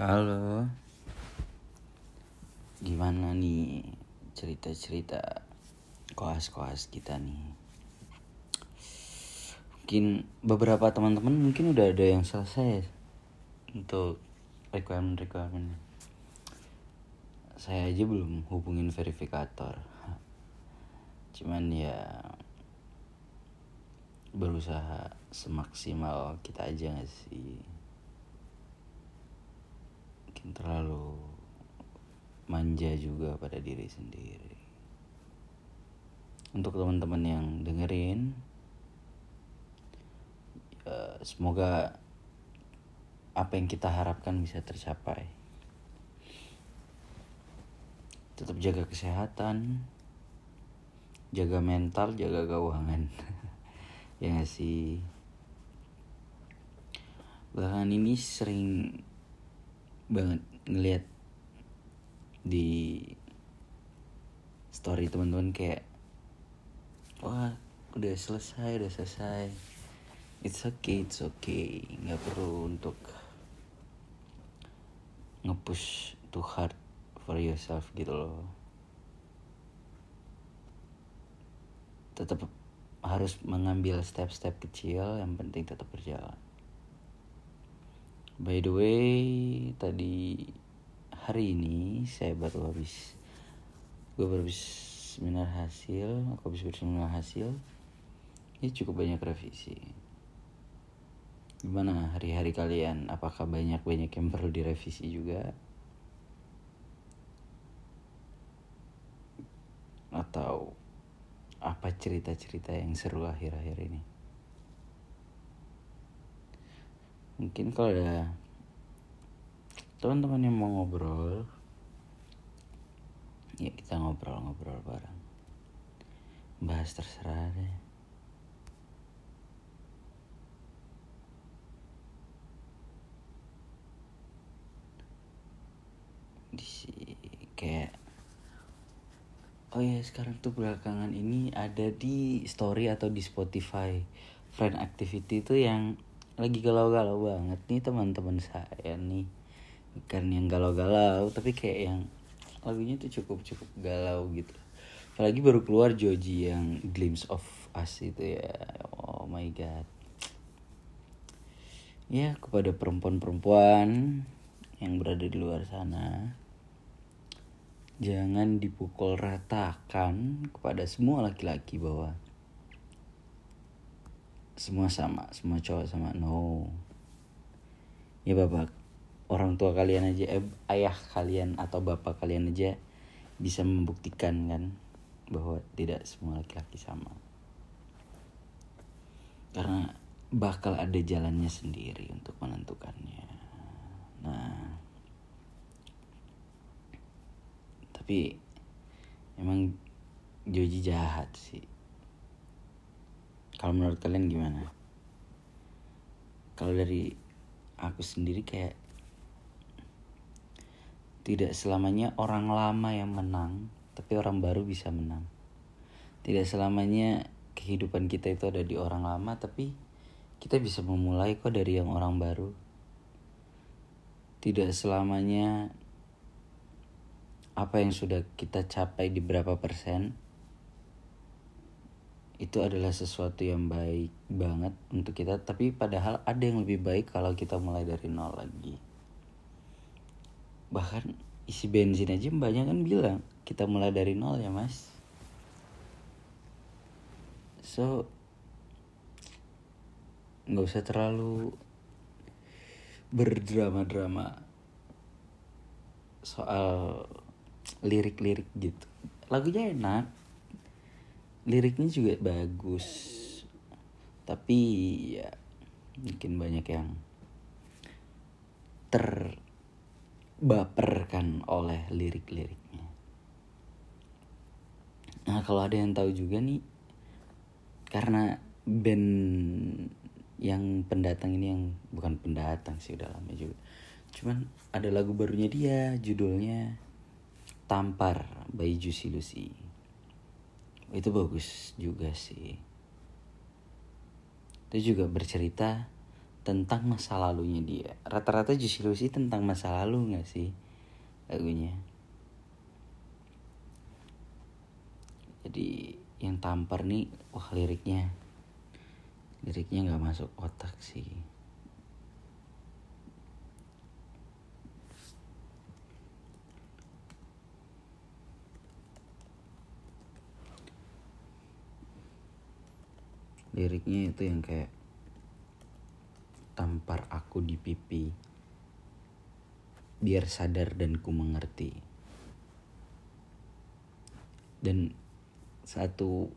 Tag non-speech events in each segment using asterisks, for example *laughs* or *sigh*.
Halo. Gimana nih cerita-cerita koas-koas kita nih? Mungkin beberapa teman-teman mungkin udah ada yang selesai untuk requirement-requirement. Saya aja belum hubungin verifikator. Cuman ya berusaha semaksimal kita aja gak sih? Mungkin terlalu manja juga pada diri sendiri. Untuk teman-teman yang dengerin, ya, semoga apa yang kita harapkan bisa tercapai. Tetap jaga kesehatan, jaga mental, jaga keuangan. *laughs* ya sih? Bahkan ini sering banget ngelihat di story teman-teman kayak wah udah selesai udah selesai. It's okay it's okay. Nggak perlu untuk ngepush too hard for yourself gitu loh. Tetap harus mengambil step-step kecil yang penting tetap berjalan By the way, tadi hari ini saya baru habis gue baru habis seminar hasil, aku habis berseminar hasil. Ya cukup banyak revisi. Gimana hari-hari kalian? Apakah banyak-banyak yang perlu direvisi juga? Atau apa cerita-cerita yang seru akhir-akhir ini? Mungkin kalau ada teman-teman yang mau ngobrol ya kita ngobrol-ngobrol bareng. Bahas terserah deh. Di kayak oh ya sekarang tuh belakangan ini ada di story atau di Spotify. Friend activity itu yang lagi galau-galau banget nih teman-teman saya nih. Bukan yang galau-galau tapi kayak yang lagunya tuh cukup cukup galau gitu. Apalagi baru keluar Joji yang Glimpse of Us itu ya. Oh my god. Ya kepada perempuan-perempuan yang berada di luar sana. Jangan dipukul ratakan kepada semua laki-laki bahwa semua sama semua cowok sama no. Ya bapak orang tua kalian aja eh, ayah kalian atau bapak kalian aja bisa membuktikan kan bahwa tidak semua laki-laki sama. Karena bakal ada jalannya sendiri untuk menentukannya. Nah tapi emang Joji jahat sih kalau menurut kalian gimana? Kalau dari aku sendiri kayak tidak selamanya orang lama yang menang, tapi orang baru bisa menang. Tidak selamanya kehidupan kita itu ada di orang lama, tapi kita bisa memulai kok dari yang orang baru. Tidak selamanya apa yang sudah kita capai di berapa persen itu adalah sesuatu yang baik banget untuk kita tapi padahal ada yang lebih baik kalau kita mulai dari nol lagi. Bahkan isi bensin aja banyak kan bilang kita mulai dari nol ya mas. So nggak usah terlalu berdrama-drama soal lirik-lirik gitu. Lagunya enak liriknya juga bagus. Tapi ya mungkin banyak yang terbaperkan oleh lirik-liriknya. Nah kalau ada yang tahu juga nih karena band yang pendatang ini yang bukan pendatang sih udah lama juga. Cuman ada lagu barunya dia judulnya Tampar by Juicy Lucy itu bagus juga sih. Itu juga bercerita tentang masa lalunya dia. Rata-rata Juicy Lucy tentang masa lalu nggak sih lagunya? Jadi yang tampar nih wah liriknya liriknya nggak masuk otak sih liriknya itu yang kayak tampar aku di pipi. Biar sadar dan ku mengerti. Dan satu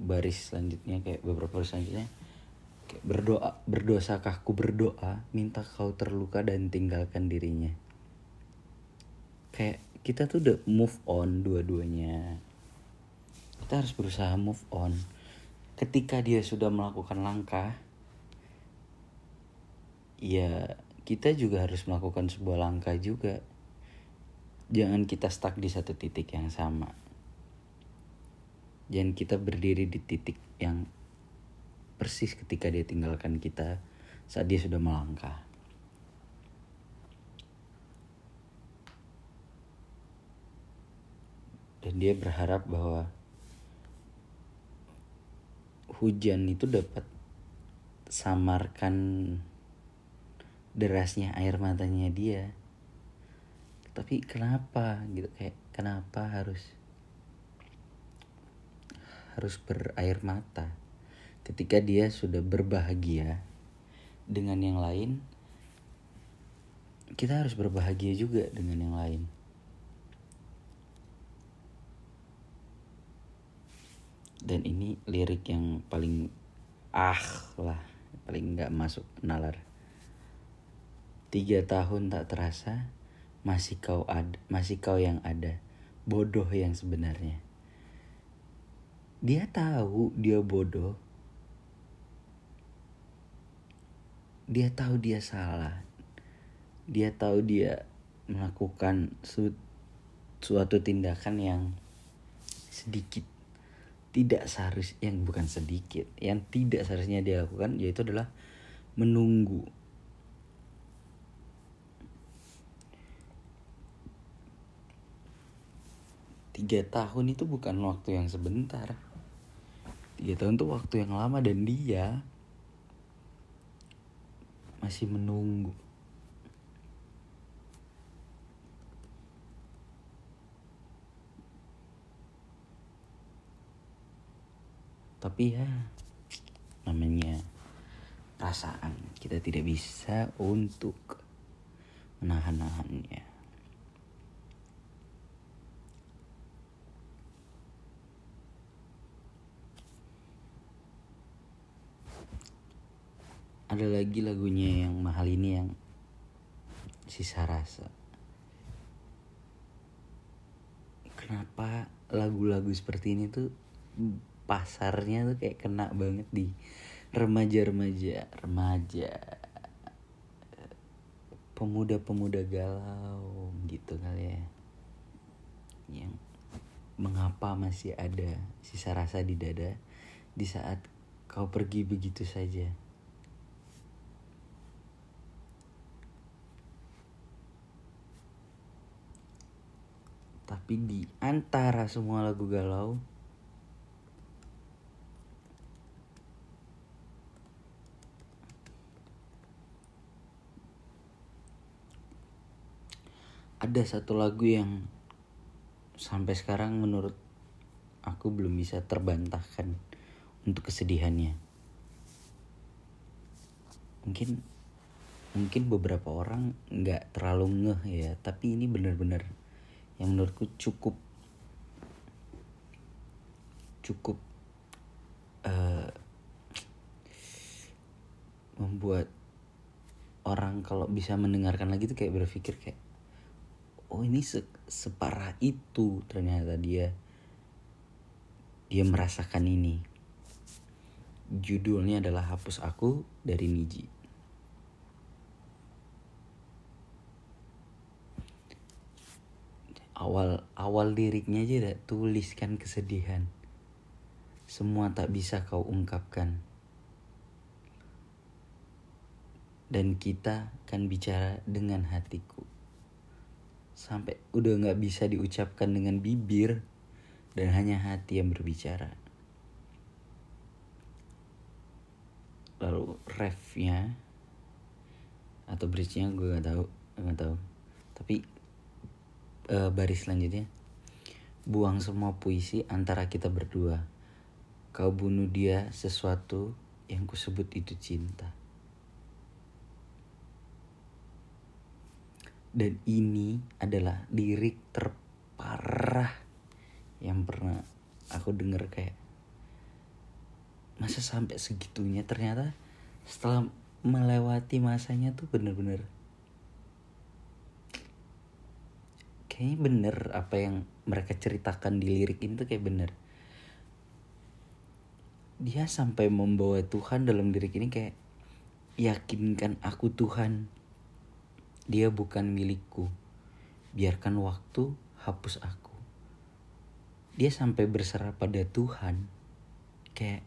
baris selanjutnya kayak beberapa baris selanjutnya kayak berdoa berdosakah ku berdoa minta kau terluka dan tinggalkan dirinya. Kayak kita tuh udah move on dua-duanya. Kita harus berusaha move on ketika dia sudah melakukan langkah ya kita juga harus melakukan sebuah langkah juga jangan kita stuck di satu titik yang sama jangan kita berdiri di titik yang persis ketika dia tinggalkan kita saat dia sudah melangkah. Dan dia berharap bahwa hujan itu dapat samarkan derasnya air matanya dia. Tapi kenapa gitu? Kayak kenapa harus harus berair mata? Ketika dia sudah berbahagia dengan yang lain kita harus berbahagia juga dengan yang lain dan ini lirik yang paling ah lah paling nggak masuk nalar. Tiga tahun tak terasa masih kau ada masih kau yang ada bodoh yang sebenarnya. Dia tahu dia bodoh. Dia tahu dia salah. Dia tahu dia melakukan su suatu tindakan yang sedikit tidak seharus yang bukan sedikit yang tidak seharusnya dia lakukan yaitu adalah menunggu. Tiga tahun itu bukan waktu yang sebentar. Tiga tahun itu waktu yang lama dan dia masih menunggu tapi ya namanya perasaan. Kita tidak bisa untuk menahan-nahannya. Ada lagi lagunya yang mahal ini yang sisa rasa. Kenapa lagu-lagu seperti ini tuh pasarnya tuh kayak kena banget di remaja-remaja remaja pemuda-pemuda galau gitu kali ya. Yang mengapa masih ada sisa rasa di dada di saat kau pergi begitu saja? Tapi di antara semua lagu galau ada satu lagu yang sampai sekarang menurut aku belum bisa terbantahkan untuk kesedihannya. Mungkin mungkin beberapa orang nggak terlalu ngeh ya, tapi ini benar-benar yang menurutku cukup cukup uh, membuat orang kalau bisa mendengarkan lagi tuh kayak berpikir kayak oh ini se separah itu ternyata dia. Dia merasakan ini. Judulnya adalah hapus aku dari Niji. Awal awal liriknya aja udah tuliskan kesedihan. Semua tak bisa kau ungkapkan. Dan kita akan bicara dengan hatiku sampai udah nggak bisa diucapkan dengan bibir dan hanya hati yang berbicara. Lalu refnya atau bridge-nya gue gak tahu gak tahu. Tapi uh, baris selanjutnya. Buang semua puisi antara kita berdua. Kau bunuh dia sesuatu yang kusebut itu cinta dan ini adalah lirik terparah yang pernah aku denger kayak masa sampai segitunya ternyata setelah melewati masanya tuh bener-bener kayaknya bener apa yang mereka ceritakan di lirik ini tuh kayak bener. Dia sampai membawa Tuhan dalam lirik ini kayak yakinkan aku Tuhan dia bukan milikku. Biarkan waktu hapus aku. Dia sampai berserah pada Tuhan. Kayak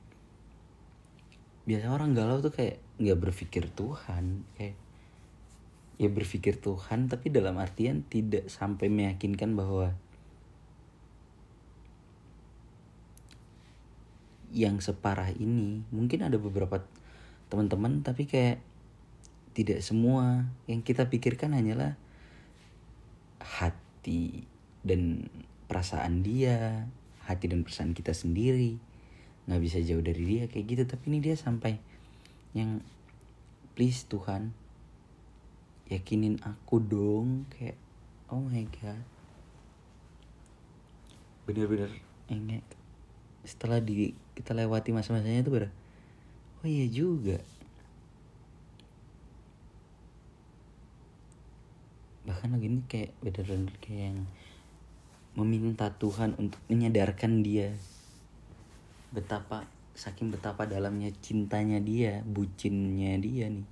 biasa orang galau tuh kayak nggak berpikir Tuhan kayak ya berpikir Tuhan tapi dalam artian tidak sampai meyakinkan bahwa yang separah ini mungkin ada beberapa teman-teman tapi kayak tidak semua. Yang kita pikirkan hanyalah hati dan perasaan dia hati dan perasaan kita sendiri. Nggak bisa jauh dari dia kayak gitu. Tapi ini dia sampai yang please Tuhan yakinin aku dong. Kayak oh my god. Bener-bener. Enggak setelah di kita lewati masa-masanya itu ber oh iya juga bahkan lagi ini kayak bener-bener kayak yang meminta Tuhan untuk menyadarkan dia betapa saking betapa dalamnya cintanya dia bucinnya dia nih.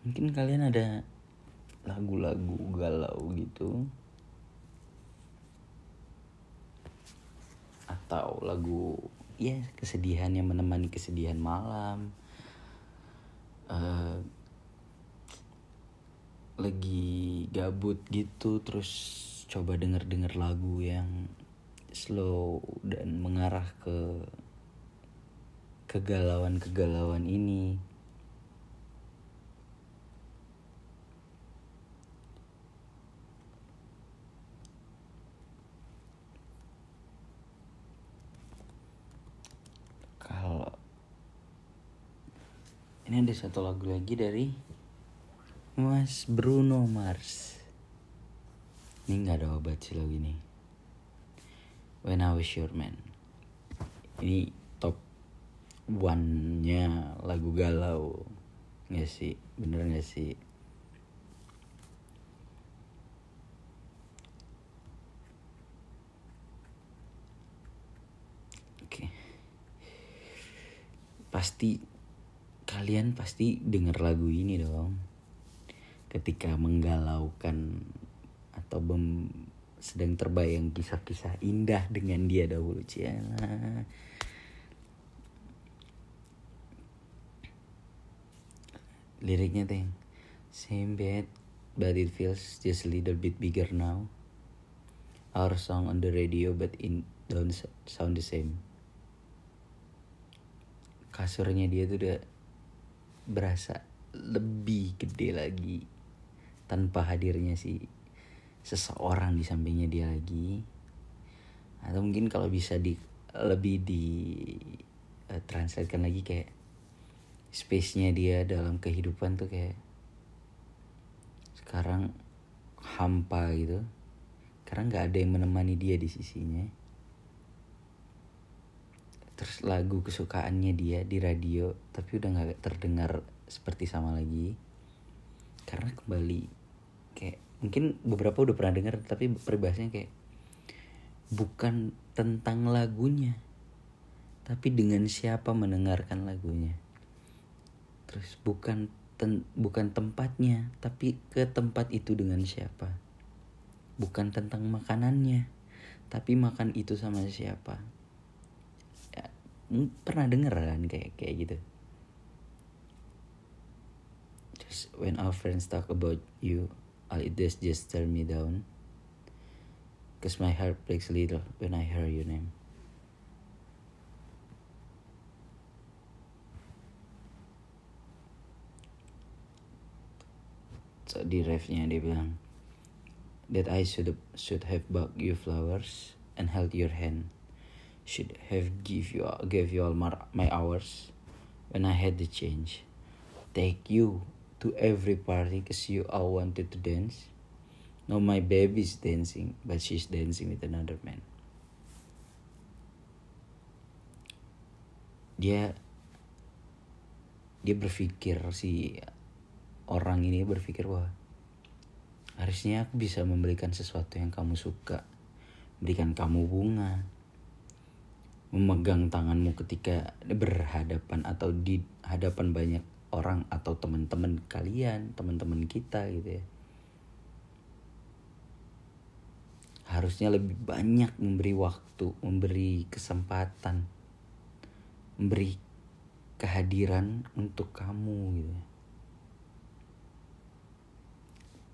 Mungkin kalian ada lagu-lagu galau gitu? Atau lagu ya kesedihan yang menemani kesedihan malam. Uh, lagi gabut gitu terus coba denger-denger lagu yang slow dan mengarah ke kegalauan-kegalauan ini kalau ini ada satu lagu lagi dari Mas Bruno Mars. Ini gak ada obat sih lagu ini. When I Was Your Man. Ini top one-nya lagu galau. Gak sih? Bener gak sih? Pasti Kalian pasti denger lagu ini dong ketika menggalaukan atau bem, sedang terbayang kisah-kisah indah dengan dia dahulu Ciana. Liriknya teh Same bed but it feels just a little bit bigger now. Our song on the radio but in don't sound the same. Kasurnya dia tuh udah berasa lebih gede lagi tanpa hadirnya si seseorang di sampingnya dia lagi. Atau mungkin kalau bisa di lebih di uh, translatekan lagi kayak space-nya dia dalam kehidupan tuh kayak sekarang hampa gitu. Karena nggak ada yang menemani dia di sisinya terus lagu kesukaannya dia di radio tapi udah nggak terdengar seperti sama lagi. Karena kembali kayak mungkin beberapa udah pernah dengar tapi peribahasanya kayak bukan tentang lagunya tapi dengan siapa mendengarkan lagunya. Terus bukan ten, bukan tempatnya tapi ke tempat itu dengan siapa. Bukan tentang makanannya tapi makan itu sama siapa pernah denger kan kayak kayak gitu? Just when our friends talk about you all it does just tear me down. Cause my heart breaks a little when I hear your name. So di refnya dia bilang that I should should have bought you flowers and held your hand should have give you gave you all my, my hours. When I had the change take you to every party cause you all wanted to dance. No my baby's dancing but she's dancing with another man. Dia dia berpikir si orang ini berpikir bahwa harusnya aku bisa memberikan sesuatu yang kamu suka, berikan kamu bunga, memegang tanganmu ketika berhadapan atau di hadapan banyak orang atau teman-teman kalian, teman-teman kita gitu ya. Harusnya lebih banyak memberi waktu, memberi kesempatan, memberi kehadiran untuk kamu gitu. Ya.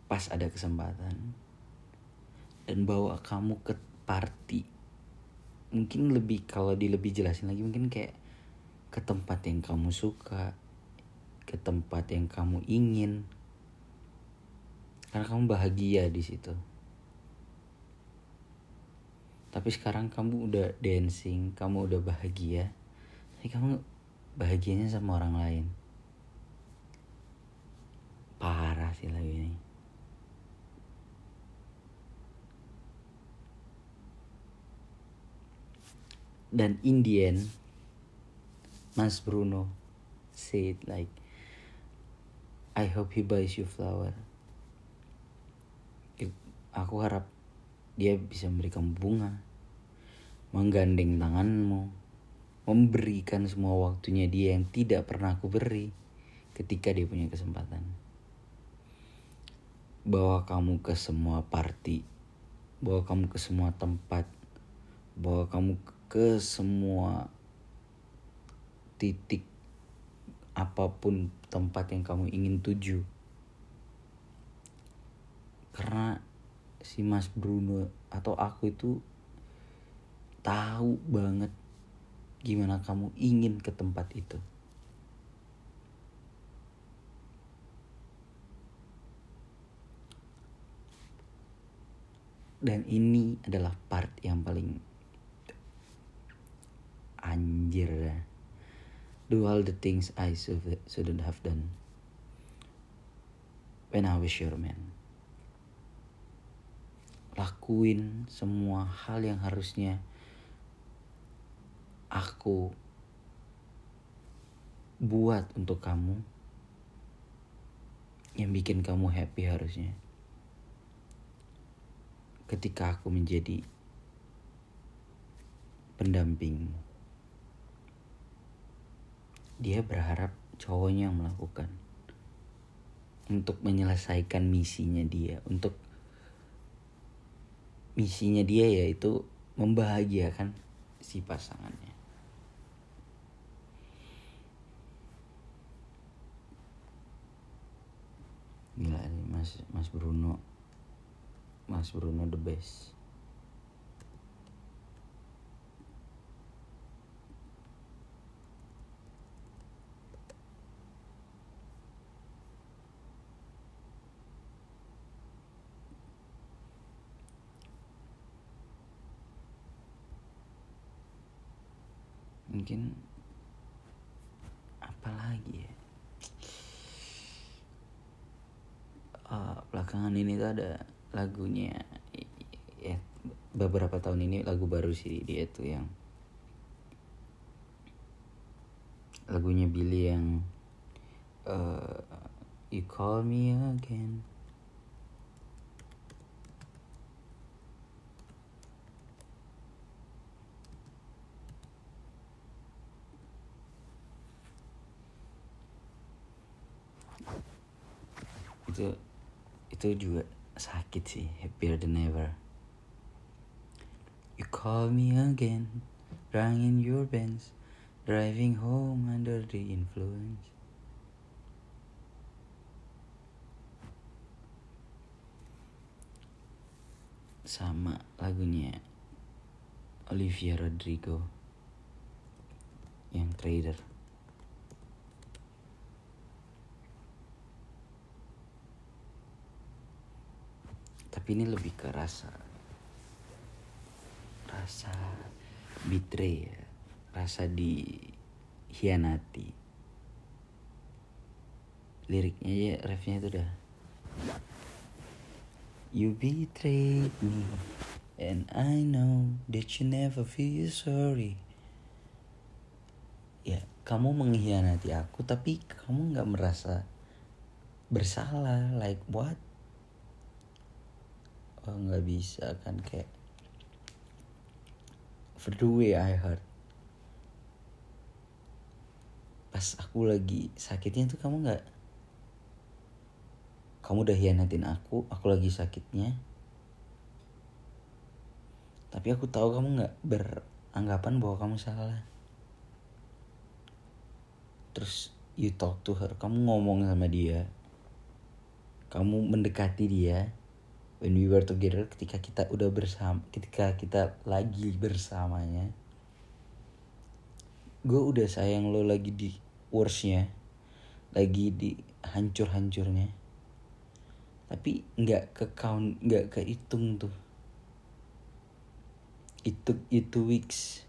pas ada kesempatan dan bawa kamu ke party mungkin lebih kalau di lebih jelasin lagi mungkin kayak ke tempat yang kamu suka ke tempat yang kamu ingin. Karena kamu bahagia di situ. Tapi sekarang kamu udah dancing kamu udah bahagia tapi kamu bahagianya sama orang lain. Parah sih lagi ini dan in the end Mas Bruno said like I hope he buys you flower. Aku harap dia bisa memberikan bunga menggandeng tanganmu memberikan semua waktunya dia yang tidak pernah aku beri ketika dia punya kesempatan. Bawa kamu ke semua party bawa kamu ke semua tempat bawa kamu ke semua titik apa pun tempat yang kamu ingin tuju. Karena si Mas Bruno atau aku itu tahu banget gimana kamu ingin ke tempat itu. Dan ini adalah part yang paling anjir. Do all the things I shouldn't have done. When I was your man. Lakuin semua hal yang harusnya aku buat untuk kamu yang bikin kamu happy harusnya. Ketika aku menjadi pendampingmu dia berharap cowoknya yang melakukan untuk menyelesaikan misinya dia untuk misinya dia yaitu membahagiakan si pasangannya. Gila nih mas mas Bruno. Mas Bruno the best mungkin apa lagi ya? Uh, belakangan ini tuh ada lagunya ya beberapa tahun ini lagu baru sih dia tuh yang lagunya Billy yang uh, You Call Me Again itu itu juga sakit sih happier than ever call me again, in your Benz, driving home under the influence. Sama lagunya Olivia Rodrigo yang trader. Tapi ini lebih ke rasa rasa betray ya, rasa dihianati. Liriknya ya, refnya itu udah You betrayed me And I know that you never feel sorry Ya, kamu mengkhianati aku tapi kamu gak merasa bersalah Like what? Oh gak bisa kan? Kayak For the way I heard. Pas aku lagi sakitnya tuh kamu gak kamu udah hianatin aku aku lagi sakitnya. Tapi aku tahu kamu nggak beranggapan bahwa kamu salah. Terus you talk to her kamu ngomong sama dia. Kamu mendekati dia when we were together ketika kita udah bersama ketika kita lagi bersamanya gue udah sayang lo lagi di worstnya lagi di hancur-hancurnya. Tapi nggak ke count nggak kehitung tuh. Itu itu weeks.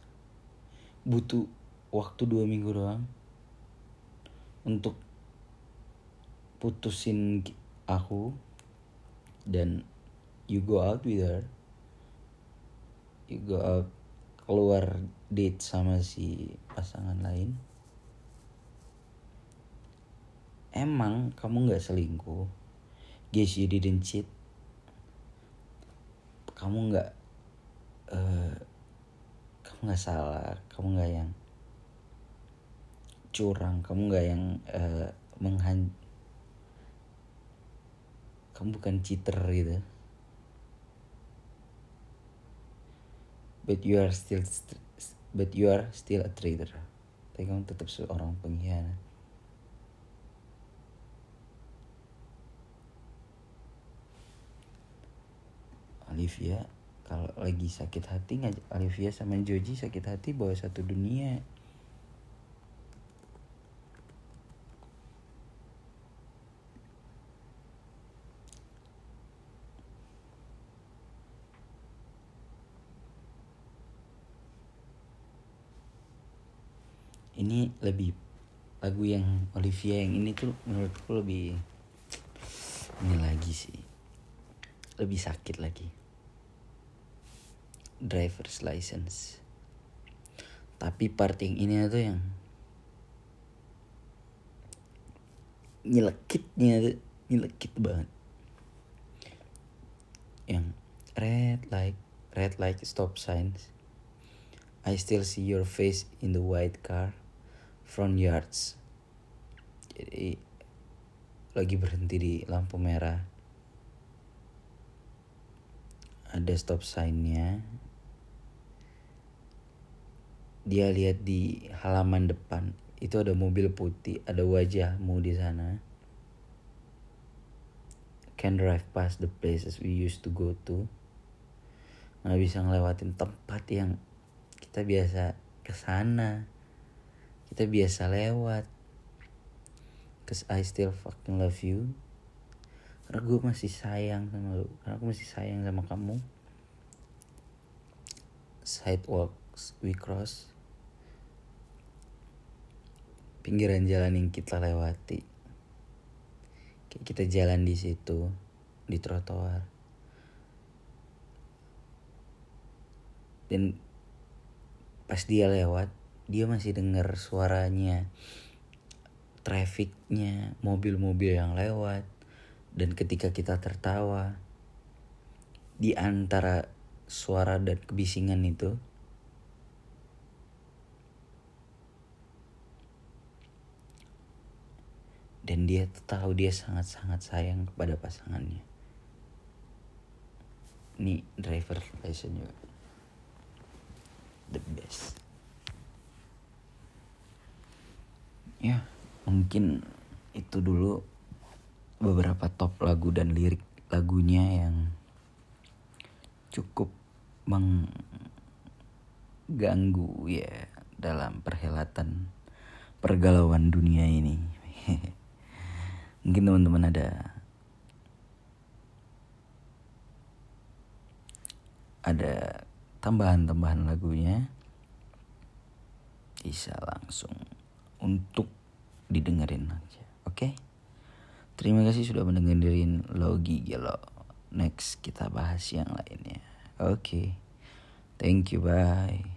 Butuh waktu dua minggu doang untuk putusin aku dan you go out with her you go out keluar date sama si pasangan lain emang kamu nggak selingkuh guess you didn't cheat kamu nggak uh, kamu nggak salah kamu nggak yang curang kamu nggak yang uh, menghan kamu bukan cheater gitu but you are still but you are still a traitor. Tapi kamu tetap seorang pengkhianat. Olivia kalau lagi sakit hati ngajak Olivia sama Joji sakit hati bawa satu dunia ini lebih lagu yang Olivia yang ini tuh menurutku lebih ini lagi sih. Lebih sakit lagi. Driver's license. Tapi part yang ini tuh yang nyelekitnya nyelekit banget. Yang red light red light stop signs. I still see your face in the white car front yards jadi lagi berhenti di lampu merah ada stop signnya dia lihat di halaman depan itu ada mobil putih, ada wajahmu di sana. Can drive past the places we used to go to. Nggak bisa ngelewatin tempat yang kita biasa ke sana. Kita biasa lewat. Cause I still fucking love you. Karena gue masih sayang sama lu. Karena aku masih sayang sama kamu. Sidewalks we cross pinggiran jalan yang kita lewati. Kayak kita jalan di situ, di trotoar. Dan pas dia lewat, dia masih dengar suaranya, trafficnya, mobil-mobil yang lewat. Dan ketika kita tertawa, di antara suara dan kebisingan itu, dan dia tahu dia sangat-sangat sayang kepada pasangannya. Ini driver license juga. the best ya mungkin itu dulu beberapa top lagu dan lirik lagunya yang cukup mengganggu ya dalam perhelatan pergalauan dunia ini. *laughs* Mungkin teman-teman ada ada tambahan-tambahan lagunya bisa langsung untuk didengerin aja oke okay? terima kasih sudah mendengarin logi gelo next kita bahas yang lainnya oke okay. thank you bye